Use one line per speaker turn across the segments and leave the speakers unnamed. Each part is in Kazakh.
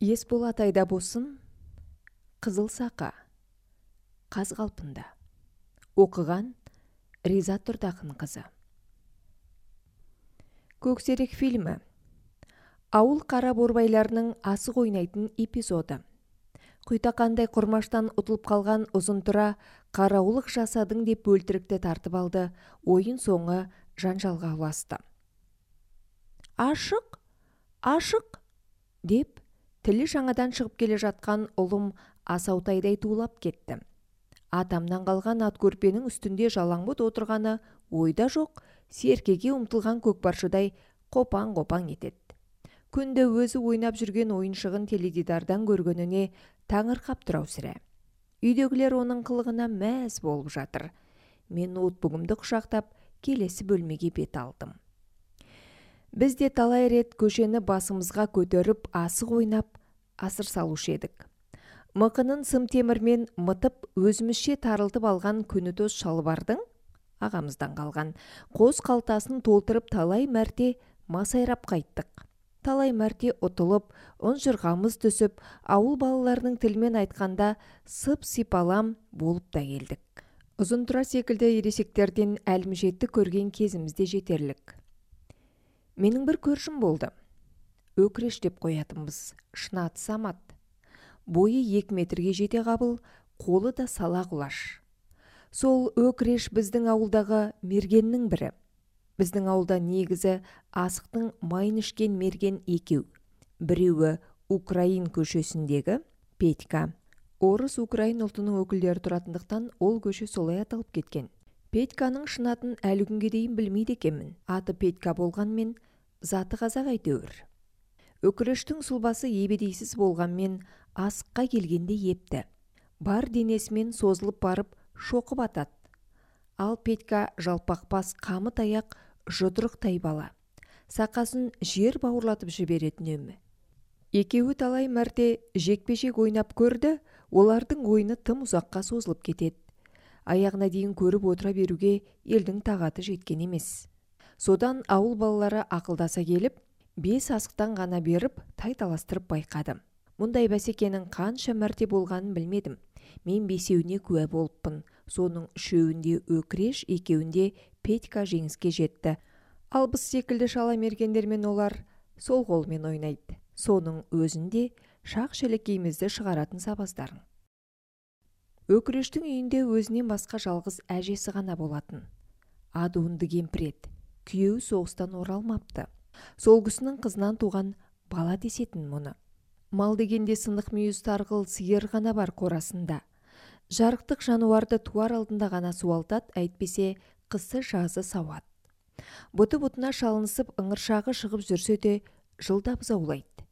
есболат айдабосын қызыл сақа. Қаз қалпында. Оқыған риза тұрдақын қызы. Көксерек фильмі. Ауыл қара борбайларының асық ойнайтын эпизоды. Құйтақандай құрмаштан ұтылып қалған ұзынтұра қараулық жасадың деп бөлтірікті тартып алды. Ойын соңы жанжалға ұласты. Ашық ашық деп тілі жаңадан шығып келе жатқан ұлым асаутайдай тулап кетті. Атамнан қалған ат көрпенің үстінде жалаңбұт отырғаны ойда жоқ серкеге ұмтылған көкпаршыдай қопаң-қопаң етеді. Күнде өзі ойнап жүрген ойыншығын теледидардан көргеніне таңырқап тұр сірә. Үйдегілер оның қылығына мәз болып жатыр. Мен ноутбугымды құшақтап келесі бөлмеге бет алдым. Біз де талай рет көшені басымызға көтеріп асық ойнап асыр салушы едік. Мықынын сым темірмен мытып өзімізше тарылтып алған көнетоз шалбардың ағамыздан қалған. Қос қалтасын толтырып талай мәрте масайрап қайттық. Талай мәрте ұтылып ұнжырғамыз түсіп ауыл балаларының тілмен айтқанда сып сипалам болып та келдік. Ұзынтұра секілді ересектерден әлімжетті көрген кезіміз де жетерлік. Менің бір көршім болды. Өкіреш деп қоятынбыз шынаты самат. Бойы екі метрге жете қабыл қолы да сала құлаш. Сол өкіреш біздің ауылдағы мергеннің бірі. Біздің ауылда негізі асықтың майын ішкен мерген екеу. Біреуі украин көшесіндегі петька. Орыс украин ұлтының өкілдері тұратындықтан ол көше солай аталып кеткен. Петьканың шын атын әлі күнге дейін білмейді екенмін. Аты петька болғанмен заты қазақ әйтеуір. Өкірештің сұлбасы ебедейсіз болғанмен асыққа келгенде епті. Бар денесімен созылып барып шоқып атады. Ал петька жалпақ бас қамыт аяқ жұдырықтай бала. Сақасын жер бауырлатып жіберетін өмі. Екеуі талай мәрте жекпе-жек ойнап көрді олардың ойыны тым ұзаққа созылып кетеді. Аяғына дейін көріп отыра беруге елдің тағаты жеткен емес. Содан ауыл балалары ақылдаса келіп бес асықтан ғана беріп тай таластырып байқадым мұндай бәсекенің қанша мәрте болғанын білмедім. Мен бесеуіне куә болыппын. Соның үшеуінде өкіреш екеуінде петька жеңіске жетті. Ал біз секілді шала мергендермен олар сол қолмен ойнайды. Соның өзінде шақ шелекейімізді шығаратын сабаздарың өкірештің үйінде өзінен басқа жалғыз әжесі ғана болатын. Адуынды кемпір еді. Күйеуі соғыстан оралмапты. Сол кісінің қызынан туған бала десетін мұны. Мал дегенде сынық мүйіз тарғыл сиыр ғана бар қорасында. Жарықтық жануарды туар алдында ғана суалтады әйтпесе қысы жазы сауат. Бұты бұтына шалынысып ыңыршағы шығып жүрсе де жылдап заулайды.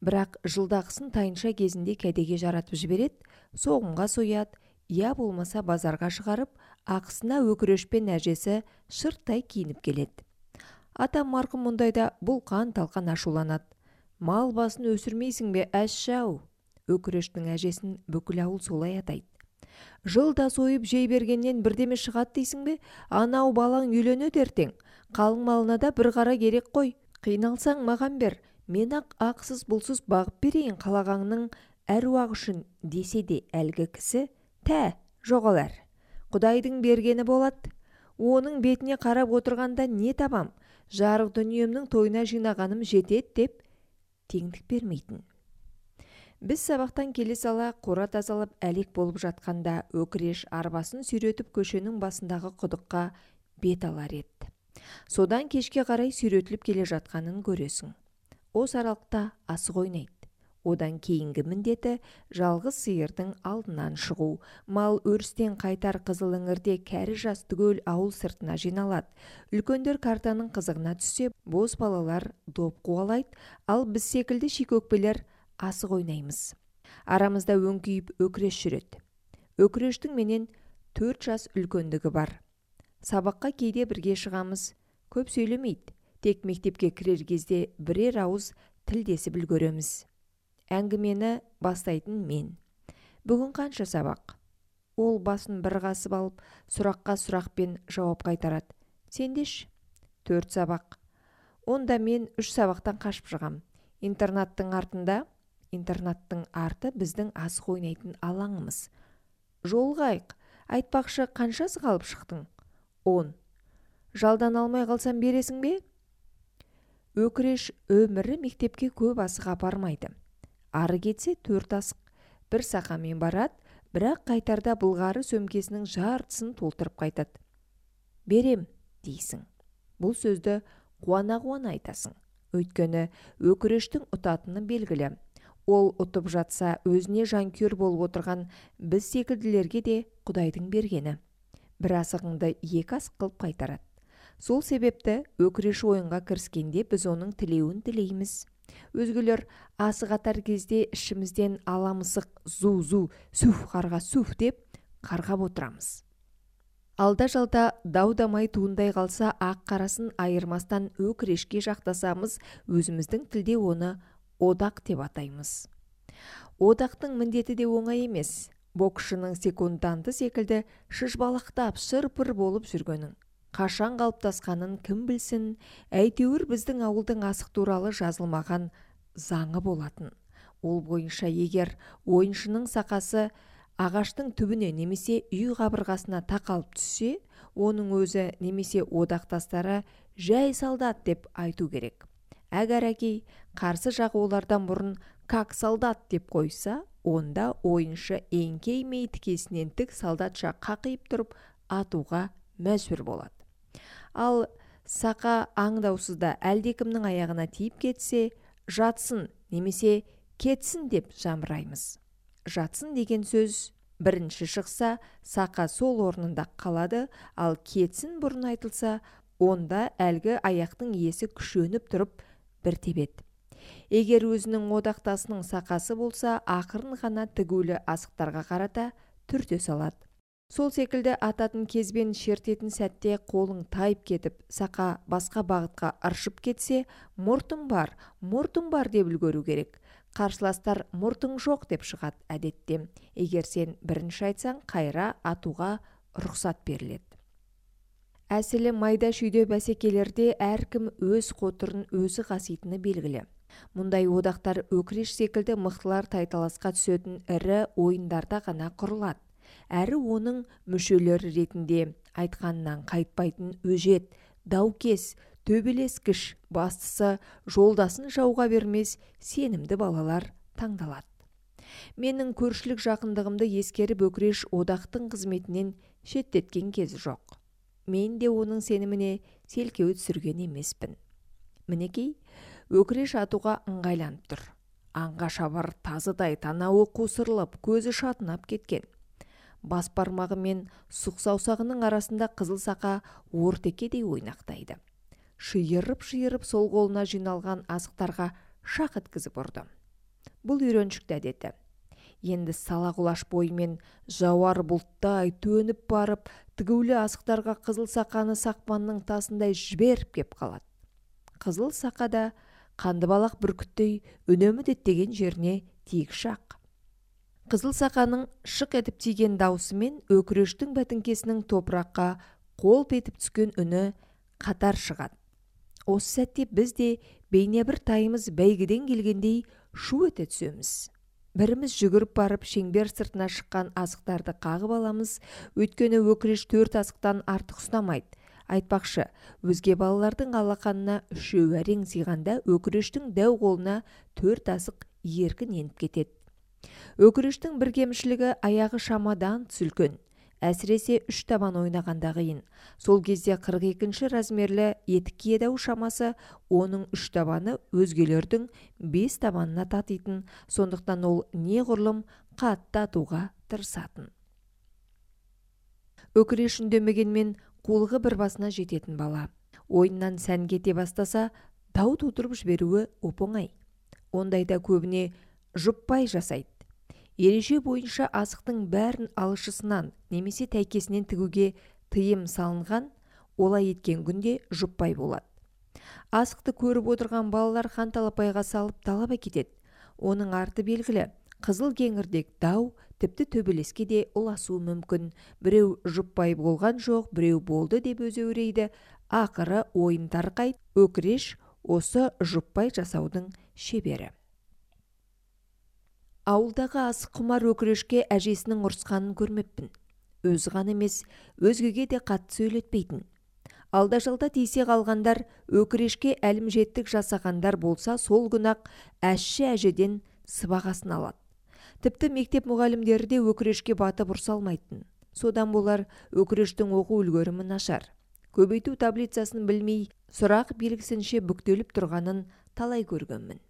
Бірақ жылдағысын тайынша кезінде кәдеге жаратып жібереді соғымға сояды я болмаса базарға шығарып ақысына өкірешпен әжесі шырттай киініп келеді. Атам марқұм мұндайда бұлқан талқан ашуланады. Мал басын өсірмейсің бе әшшау өкірештің әжесін бүкіл ауыл солай атайды. Жылда сойып жей бергеннен бірдеме шығады дейсің бе? Анау балаң үйленеді ертең. Қалың малына да бір қара керек қой. Қиналсаң маған бер. Мен ақ ақсыз бұлсыз бағып берейін қалағаңның әруағы үшін десе де әлгі кісі тә жоғал әр құдайдың бергені болады оның бетіне қарап отырғанда не табам? Жарық дүниемнің тойына жинағаным жетеді деп теңдік бермейтін. Біз сабақтан келе сала қора тазалап әлек болып жатқанда өкіреш арбасын сүйретіп көшенің басындағы құдыққа бет алар еді. Содан кешке қарай сүйретіліп келе жатқанын көресің. Осы аралықта асық ойнайды. Одан кейінгі міндеті жалғыз сиырдың алдынан шығу. Мал өрістен қайтар қызыл іңірде кәрі жас түгел ауыл сыртына жиналады. Үлкендер картаның қызығына түссе бос балалар доп қуалайды. Ал біз секілді шикөкпелер асық ойнаймыз. Арамызда өңкиіп өкіреш жүреді өкірештің менен төрт жас үлкендігі бар. Сабаққа кейде бірге шығамыз. Көп сөйлемейді. Тек мектепке кірер кезде бірер ауыз тілдесіп үлгереміз. Әңгімені бастайтын мен. Бүгін қанша сабақ? Ол басын бір қасып алып сұраққа сұрақпен жауап қайтарады. Сендеш төрт сабақ. Онда мен үш сабақтан қашып шығам. Интернаттың артында? Интернаттың арты біздің асық ойнайтын алаңымыз. Жолғайық айтпақшы қаншасы қалып шықтың? Он. Жалдан алмай қалсам бересің бе? Өкіреш өмірі мектепке көп асық апармайды. Ары кетсе төрт асық. бір сақамен барады бірақ қайтарда былғары сөмкесінің жартысын толтырып қайтады. Берем дейсің. Бұл сөзді қуана қуана айтасың. Өйткені өкірештің ұтатыны белгілі. Ол ұтып жатса өзіне жанкүйер болып отырған біз секілділерге де құдайдың бергені. Бір асығыңды екі асық қылып қайтарады. Сол себепті өкіреш ойынға кіріскенде біз оның тілеуін тілейміз. Өзгелер асық атар кезде ішімізден аламысық зу зу суф қарға суф деп қарғап отырамыз. Алда жалда дау дамай туындай қалса ақ қарасын айырмастан өкірешке жақтасамыз өзіміздің тілде оны одақ деп атаймыз. Одақтың міндеті де оңай емес. Боксшының секунданты секілді шыжбалақтап шыр-пыр болып жүргенін қашан қалыптасқанын кім білсін әйтеуір біздің ауылдың асық туралы жазылмаған заңы болатын. Ол бойынша егер ойыншының сақасы ағаштың түбіне немесе үй қабырғасына тақалып түссе оның өзі немесе одақтастары жай солдат деп айту керек. Әгәр әкей қарсы жақ олардан бұрын как солдат деп қойса онда ойыншы еңкеймей тікесінен тік солдатша қақиып тұрып атуға мәжбүр болады. Ал сақа аңдаусызда әлдекімнің аяғына тиіп кетсе жатсын немесе кетсін деп жамыраймыз. Жатсын деген сөз бірінші шықса сақа сол орнында қалады ал кетсін бұрын айтылса онда әлгі аяқтың иесі күшеніп тұрып бір тебеді. Егер өзінің одақтасының сақасы болса ақырын ғана тігулі асықтарға қарата түрте салады. Сол секілді ататын кезбен шертетін сәтте қолың тайып кетіп сақа басқа бағытқа ыршып кетсе мұртың бар мұртың бар деп үлгеру керек. Қарсыластар мұртың жоқ деп шығады әдетте. Егер сен бірінші айтсаң қайра атуға рұқсат беріледі. Әсілі майда шүйде бәсекелерде әркім өз қотырын өзі қаситыны белгілі. Мұндай одақтар өкіреш секілді мықтылар тайталасқа түсетін ірі ойындарда ғана құрылады. Әрі оның мүшелері ретінде айтқанынан қайтпайтын өжет даукес төбелескіш бастысы жолдасын жауға бермес сенімді балалар таңдалады. Менің көршілік жақындығымды ескеріп өкіреш одақтың қызметінен шеттеткен кезі жоқ. Мен де оның сеніміне селкеу түсірген емеспін. Мінекей өкіреш атуға ыңғайланып тұр. Аңға шабар тазыдай танауы қусырылып көзі шатынап кеткен. Бас бармағы мен сұқ саусағының арасында қызыл сақа ортекедей ойнақтайды. Шиырып шиырып сол қолына жиналған асықтарға шақ еткізіп ұрды. Бұл үйреншікті әдеті. Енді сала құлаш бойымен жауар бұлттай төніп барып тігулі асықтарға қызыл сақаны сақпанның тасындай жіберіп кеп қалады. Қызыл сақада қандыбалақ бүркіттей үнемі деттеген жеріне тиік шақ. Қызыл сақаның шық етіп тиген даусымен өкірештің бәтіңкесінің топыраққа қолп етіп түскен үні қатар шығады. Осы сәтте біз де бейне бір тайымыз бәйгеден келгендей шу ете түсеміз. Біріміз жүгіріп барып шеңбер сыртына шыққан асықтарды қағып аламыз. Өйткені өкіреш төрт асықтан артық ұстамайды. Айтпақшы өзге балалардың алақанына үшеу әрең сыйғанда өкірештің дәу қолына төрт асық еркін еніп кетеді. Өкірештің бір кемшілігі аяғы шамадан түс әсіресе үш табан ойнағанда қиын сол кезде 42-ші размерлі етік киеді шамасы оның үш табаны өзгелердің бес табанына татитын. Сондықтан ол неғұрлым қатты атуға тырысатын. Өкіреш үндемегенмен қулығы бір басына жететін бала. Ойыннан сән кете бастаса дау тудырып жіберуі оп оңай ондайда көбіне жұппай жасайды. Ереже бойынша асықтың бәрін алышысынан немесе тәйкесінен тігуге тыйым салынған олай еткен күнде жұппай болады. Асықты көріп отырған балалар хан талапайға салып талап әкетеді. Оның арты белгілі қызыл кеңірдек дау тіпті төбелеске де ұласуы мүмкін. Біреу жұппай болған жоқ біреу болды деп өзеурейді ақыры ойын тарқайды, өкіреш осы жұппай жасаудың шебері. Ауылдағы асық құмар өкірешке әжесінің ұрысқанын көрмеппін. Өзі ғана емес өзгеге де қатты сөйлетпейтін. Алда-жалда тисе қалғандар өкірешке әлімжеттік жасағандар болса сол күні-ақ әшші әжеден сыбағасын алады. Тіпті мектеп мұғалімдері де өкірешке батып ұрса алмайтын. Содан болар өкірештің оқу үлгерімі нашар. Көбейту таблицасын білмей сұрақ белгісінше бүктеліп тұрғанын талай көргенмін.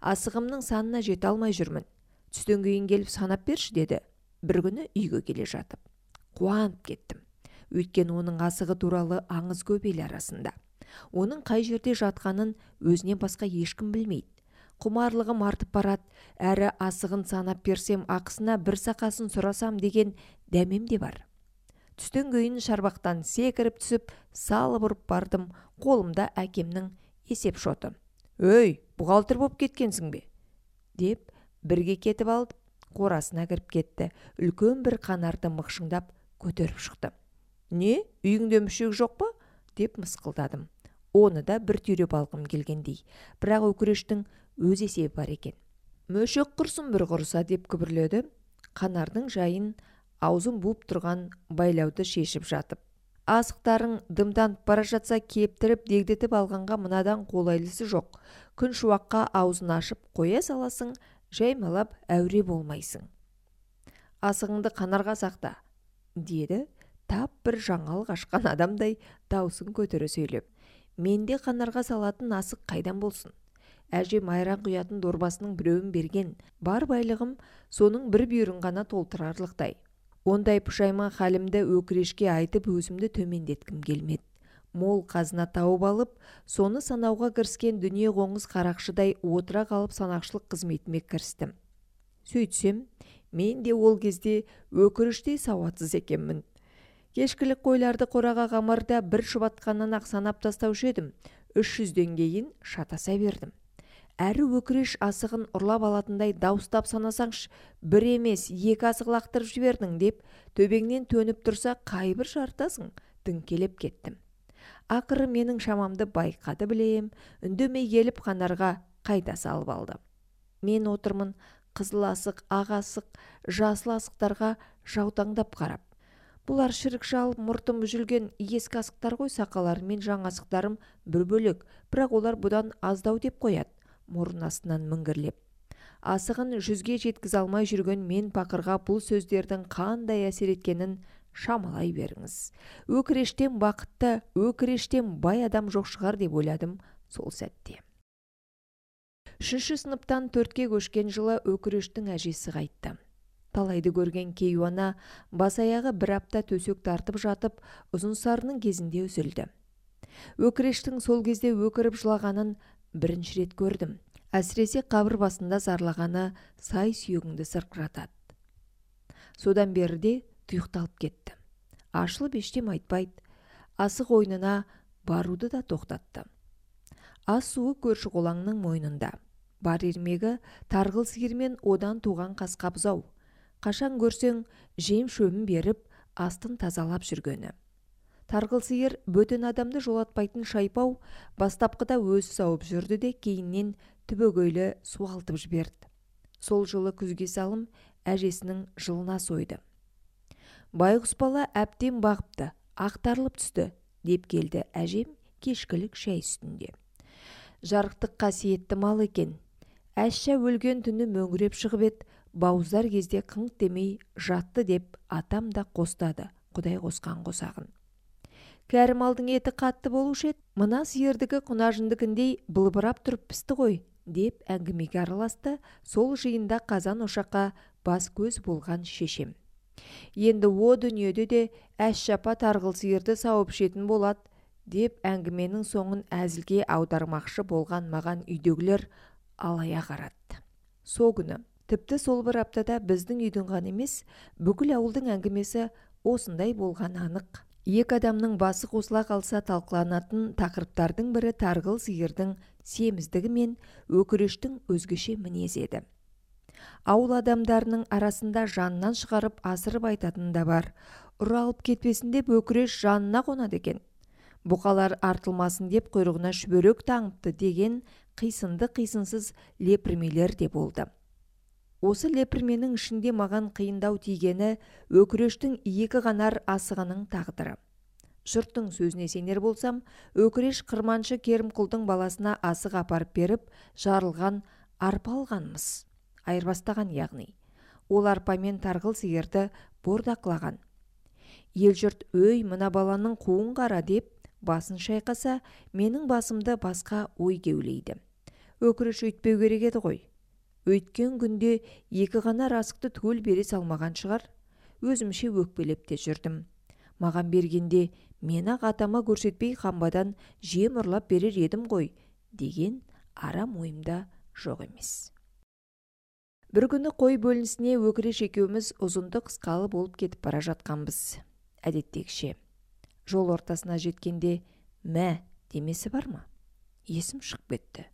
Асығымның санына жете алмай жүрмін. Түстен кейін келіп санап берші деді. Бір күні үйге келе жатып. Қуанып кеттім. Өйткені оның асығы туралы аңыз көп ел арасында. Оның қай жерде жатқанын өзінен басқа ешкім білмейді. Құмарлығым артып барады. Әрі асығын санап берсем ақысына бір сақасын сұрасам деген дәмем де бар. Түстен кейін шарбақтан секіріп түсіп салып ұрып бардым. Қолымда әкемнің есеп шоты өй бухгалтер болып кеткенсің бе? деп бірге кетіп алып қорасына кіріп кетті. Үлкен бір қанарды мықшыңдап көтеріп шықты. Не үйіңде мүшек жоқ па? деп мысқылдадым. Оны да бір түйреп алғым келгендей. Бірақ өкірештің өз есебі бар екен. Мөшек құрсын бір құрыса деп күбірледі. Қанардың жайын аузын буып тұрған байлауды шешіп жатып. Асықтарың дымданып бара жатса кептіріп дегдетіп алғанға мынадан қолайлысы жоқ. Күн шуаққа аузын ашып қоя саласың жаймалап әуре болмайсың. Асығыңды қанарға сақта деді тап бір жаңалық ашқан адамдай даусын көтере сөйлеп. Менде қанарға салатын асық қайдан болсын? Әжем айран құятын дорбасының біреуін берген бар байлығым соның бір бүйірін ғана толтырарлықтай. Ондай пұшайман халімді өкірешке айтып өзімді төмендеткім келмеді. Мол қазына тауып алып соны санауға кіріскен дүние қоңыз қарақшыдай отыра қалып санақшылық қызметіме кірістім. Сөйтсем мен де ол кезде өкініштей сауатсыз екенмін. Кешкілік қойларды қораға қамарда бір шұбатқаннан ақ санап тастаушы едім. Үш жүзден кейін шатаса бердім. Әрі өкіреш асығын ұрлап алатындай дауыстап санасаңшы бір емес екі асық лақтырып жібердің деп төбеңнен төніп тұрса қайбір жартасың діңкелеп кеттім. Ақыры менің шамамды байқады білем үндемей келіп қанарға қайта салып алды. Мен отырмын қызыл асық ақ асық жасыл асықтарға жаутаңдап қарап. Бұлар шірік шалып мұртым үзілген ескі асықтар ғой сақаларым мен жаңа асықтарым бір бөлек бірақ олар бұдан аздау деп қояды. Мұрын астынан міңгірлеп. Асығын жүзге жеткізе алмай жүрген мен пақырға бұл сөздердің қандай әсер еткенін шамалай беріңіз. Өкірештен бақытты өкірештен бай адам жоқ шығар деп ойладым сол сәтте. Үшінші сыныптан төртке көшкен жылы өкірештің әжесі қайтты. Талайды көрген кейуана бас аяғы бір апта төсек тартып жатып ұзынсарының кезінде үзілді. Өкірештің сол кезде өкіріп жылағанын бірінші рет көрдім. Әсіресе қабір басында зарлағаны сай сүйегіңді сырқыратады. Содан беріде тұйықталып кетті ашылып ештем айтпайды. Асық ойнына баруды да тоқтатты ас суы көрші қолаңның мойнында. Бар ермегі тарғыл сиыр одан туған қасқа бұзау. Қашан көрсең жем шөбін беріп астын тазалап жүргені. Тарғыл сиыр бөтен адамды жолатпайтын шайпау бастапқыда өзі сауып жүрді де кейіннен түбегейлі суалтып жіберді. Сол жылы күзге салым әжесінің жылына сойды. Байғұс бала әбден бағыпты ақтарылып түсті деп келді әжем кешкілік шай үстінде. Жарықтық қасиетті мал екен. Әшша өлген түні мөңіреп шығып еді бауыздар кезде қыңқ демей жатты деп атам да қостады құдай қосқан қосағын. Кәрі малдың еті қатты болушы еді. Мына сиырдікі құнажындікіндей былбырап тұрып пісті ғой деп әңгімеге араласты. Сол жиында қазан ошаққа бас көз болған шешем. Енді о дүниеде де әш-шапа тарғыл сиырды сауып ішетін болады деп әңгіменің соңын әзілге аудармақшы болған маған үйдегілер алая қаратты. Со күні тіпті сол бір аптада біздің үйдің ғана емес бүкіл ауылдың әңгімесі осындай болған анық. Екі адамның басы қосыла қалса талқыланатын тақырыптардың бірі тарғыл сиырдың семіздігі мен өкірештің өзгеше мінезі еді. Ауыл адамдарының арасында жанынан шығарып асырып айтатын да бар. Ұры алып кетпесін деп өкіреш жанына қонады екен. Бұқалар артылмасын деп құйрығына шүберек таңыпты деген қисынды қисынсыз лепірмелер де болды. Осы лепірменің ішінде маған қиындау тигені өкірештің екі қанар асығының тағдыры. Жұрттың сөзіне сенер болсам өкіреш қырманшы керімқұлдың баласына асық апарып беріп жарылған арпа алғанмыз айырбастаған яғни. Ол арпамен тарғыл сиырды бордақлаған ел жұрт өй мына баланың қуын қара деп басын шайқаса менің басымды басқа ой кеулейді. Өкіріш өйтпеу керек еді ғой. Өйткен күнде екі ғана расықты түгел бере салмаған шығар. Өзімше өкпелеп те жүрдім. Маған бергенде мен ақ атама көрсетпей қамбадан жем ұрлап берер едім ғой деген арам ойымда жоқ емес. Бір күні қой бөлінісіне өкіреш екеуміз ұзынды қысқалы болып кетіп бара жатқанбыз. Әдеттегіше жол ортасына жеткенде мә демесі бар ма? есім шығып кетті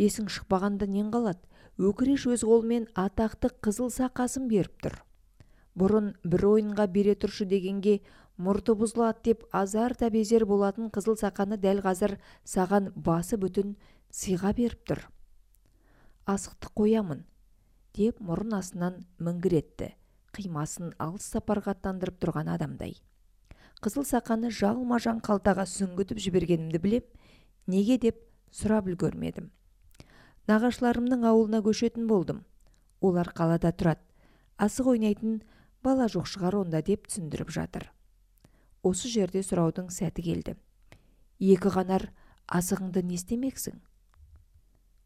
есің шықпағанда нең қалады? Өкіреш өз қолымен атақты қызыл сақасын беріп тұр. Бұрын бір ойынға бере тұршы дегенге мұрты бұзылады деп азар да безер болатын қызыл сақаны дәл қазір саған басы бүтін сыйға беріп тұр. Асықты қоямын деп мұрын астынан міңгіретті. Қимасын алыс сапарға аттандырып тұрған адамдай. Қызыл сақаны жалма-жан қалтаға сүңгітіп жібергенімді білем неге деп сұрап үлгермедім. Нағашыларымның ауылына көшетін болдым. Олар қалада тұрады. Асық ойнайтын бала жоқ шығар онда деп түсіндіріп жатыр. Осы жерде сұраудың сәті келді. Екі қанар асығыңды не істемексің?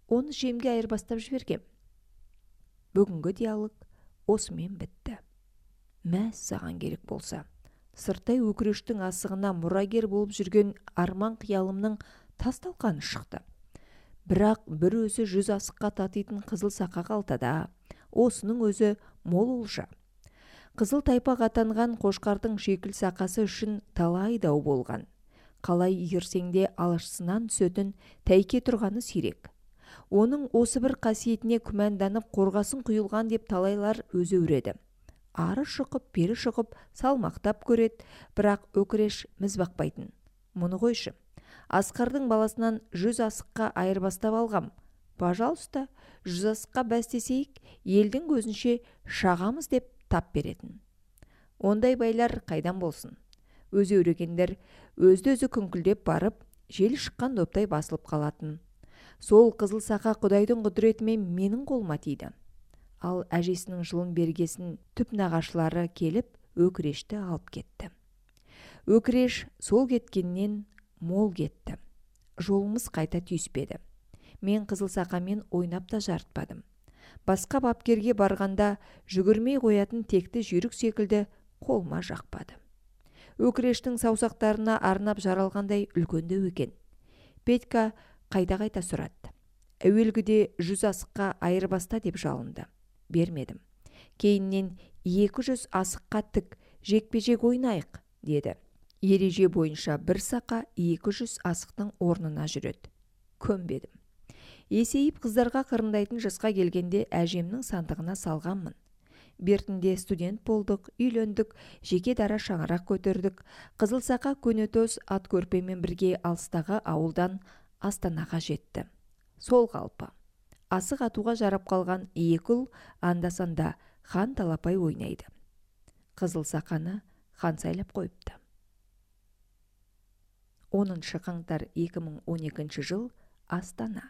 Оны жемге айырбастап жібергем. Бүгінгі диалог осымен бітті. Саған керек болса. Сырттай өкірештің асығына мұрагер болып жүрген арман қиялымның тас талқаны шықты. Бірақ бір өзі жүз асыққа татитын қызыл сақа қалтада осының өзі мол олжа. Қызыл тайпақ атанған қошқардың шекіл сақасы үшін талай дау болған. Қалай иірсең де алашысынан түсетін тәйке тұрғаны сирек. Оның осы бір қасиетіне күмәнданып қорғасын құйылған деп талайлар өзі өреді ары шұқып бері шұқып салмақтап көреді бірақ өкіреш міз бақпайтын. Мұны қойшы. Асқардың баласынан жүз асыққа айырбастап алғам. Пожалуйста жүз асыққа бәстесейік елдің көзінше шағамыз деп тап беретін. Ондай байлар қайдан болсын? Өзі өрегендер өзді өзі күңкілдеп барып жел шыққан доптай басылып қалатын. Сол қызыл сақа құдайдың құдіретімен менің қолыма тиді. Ал әжесінің жылын бергесін түп нағашылары келіп өкірешті алып кетті. Өкіреш сол кеткеннен мол кетті. Жолымыз қайта түйіспеді. Мен қызыл сақамен ойнап та жарытпадым. Басқа бапкерге барғанда жүгірмей қоятын текті жүйрік секілді қолыма жақпады. Өкірештің саусақтарына арнап жаралғандай үлкендеу екен. Петька қайта-қайта сұрады әуелгіде жүз асыққа айырбаста деп жалынды. Бермедім. Кейіннен екі жүз асыққа тік жекпе-жек ойнайық деді. Ереже бойынша бір сақа екі жүз асықтың орнына жүреді көнбедім. Есейіп қыздарға қырындайтын жасқа келгенде әжемнің сандығына салғанмын. Бертінде студент болдық үйлендік жеке дара шаңырақ көтердік. Қызылсақа көнетоз ат көрпемен бірге алыстағы ауылдан астанаға жетті. Сол қалпы. Асық атуға жарап қалған екі ұл анда-санда хан талапай ойнайды. Қызыл сақаны хан сайлап қойыпты. Оныншы қаңтар 2012 жыл астана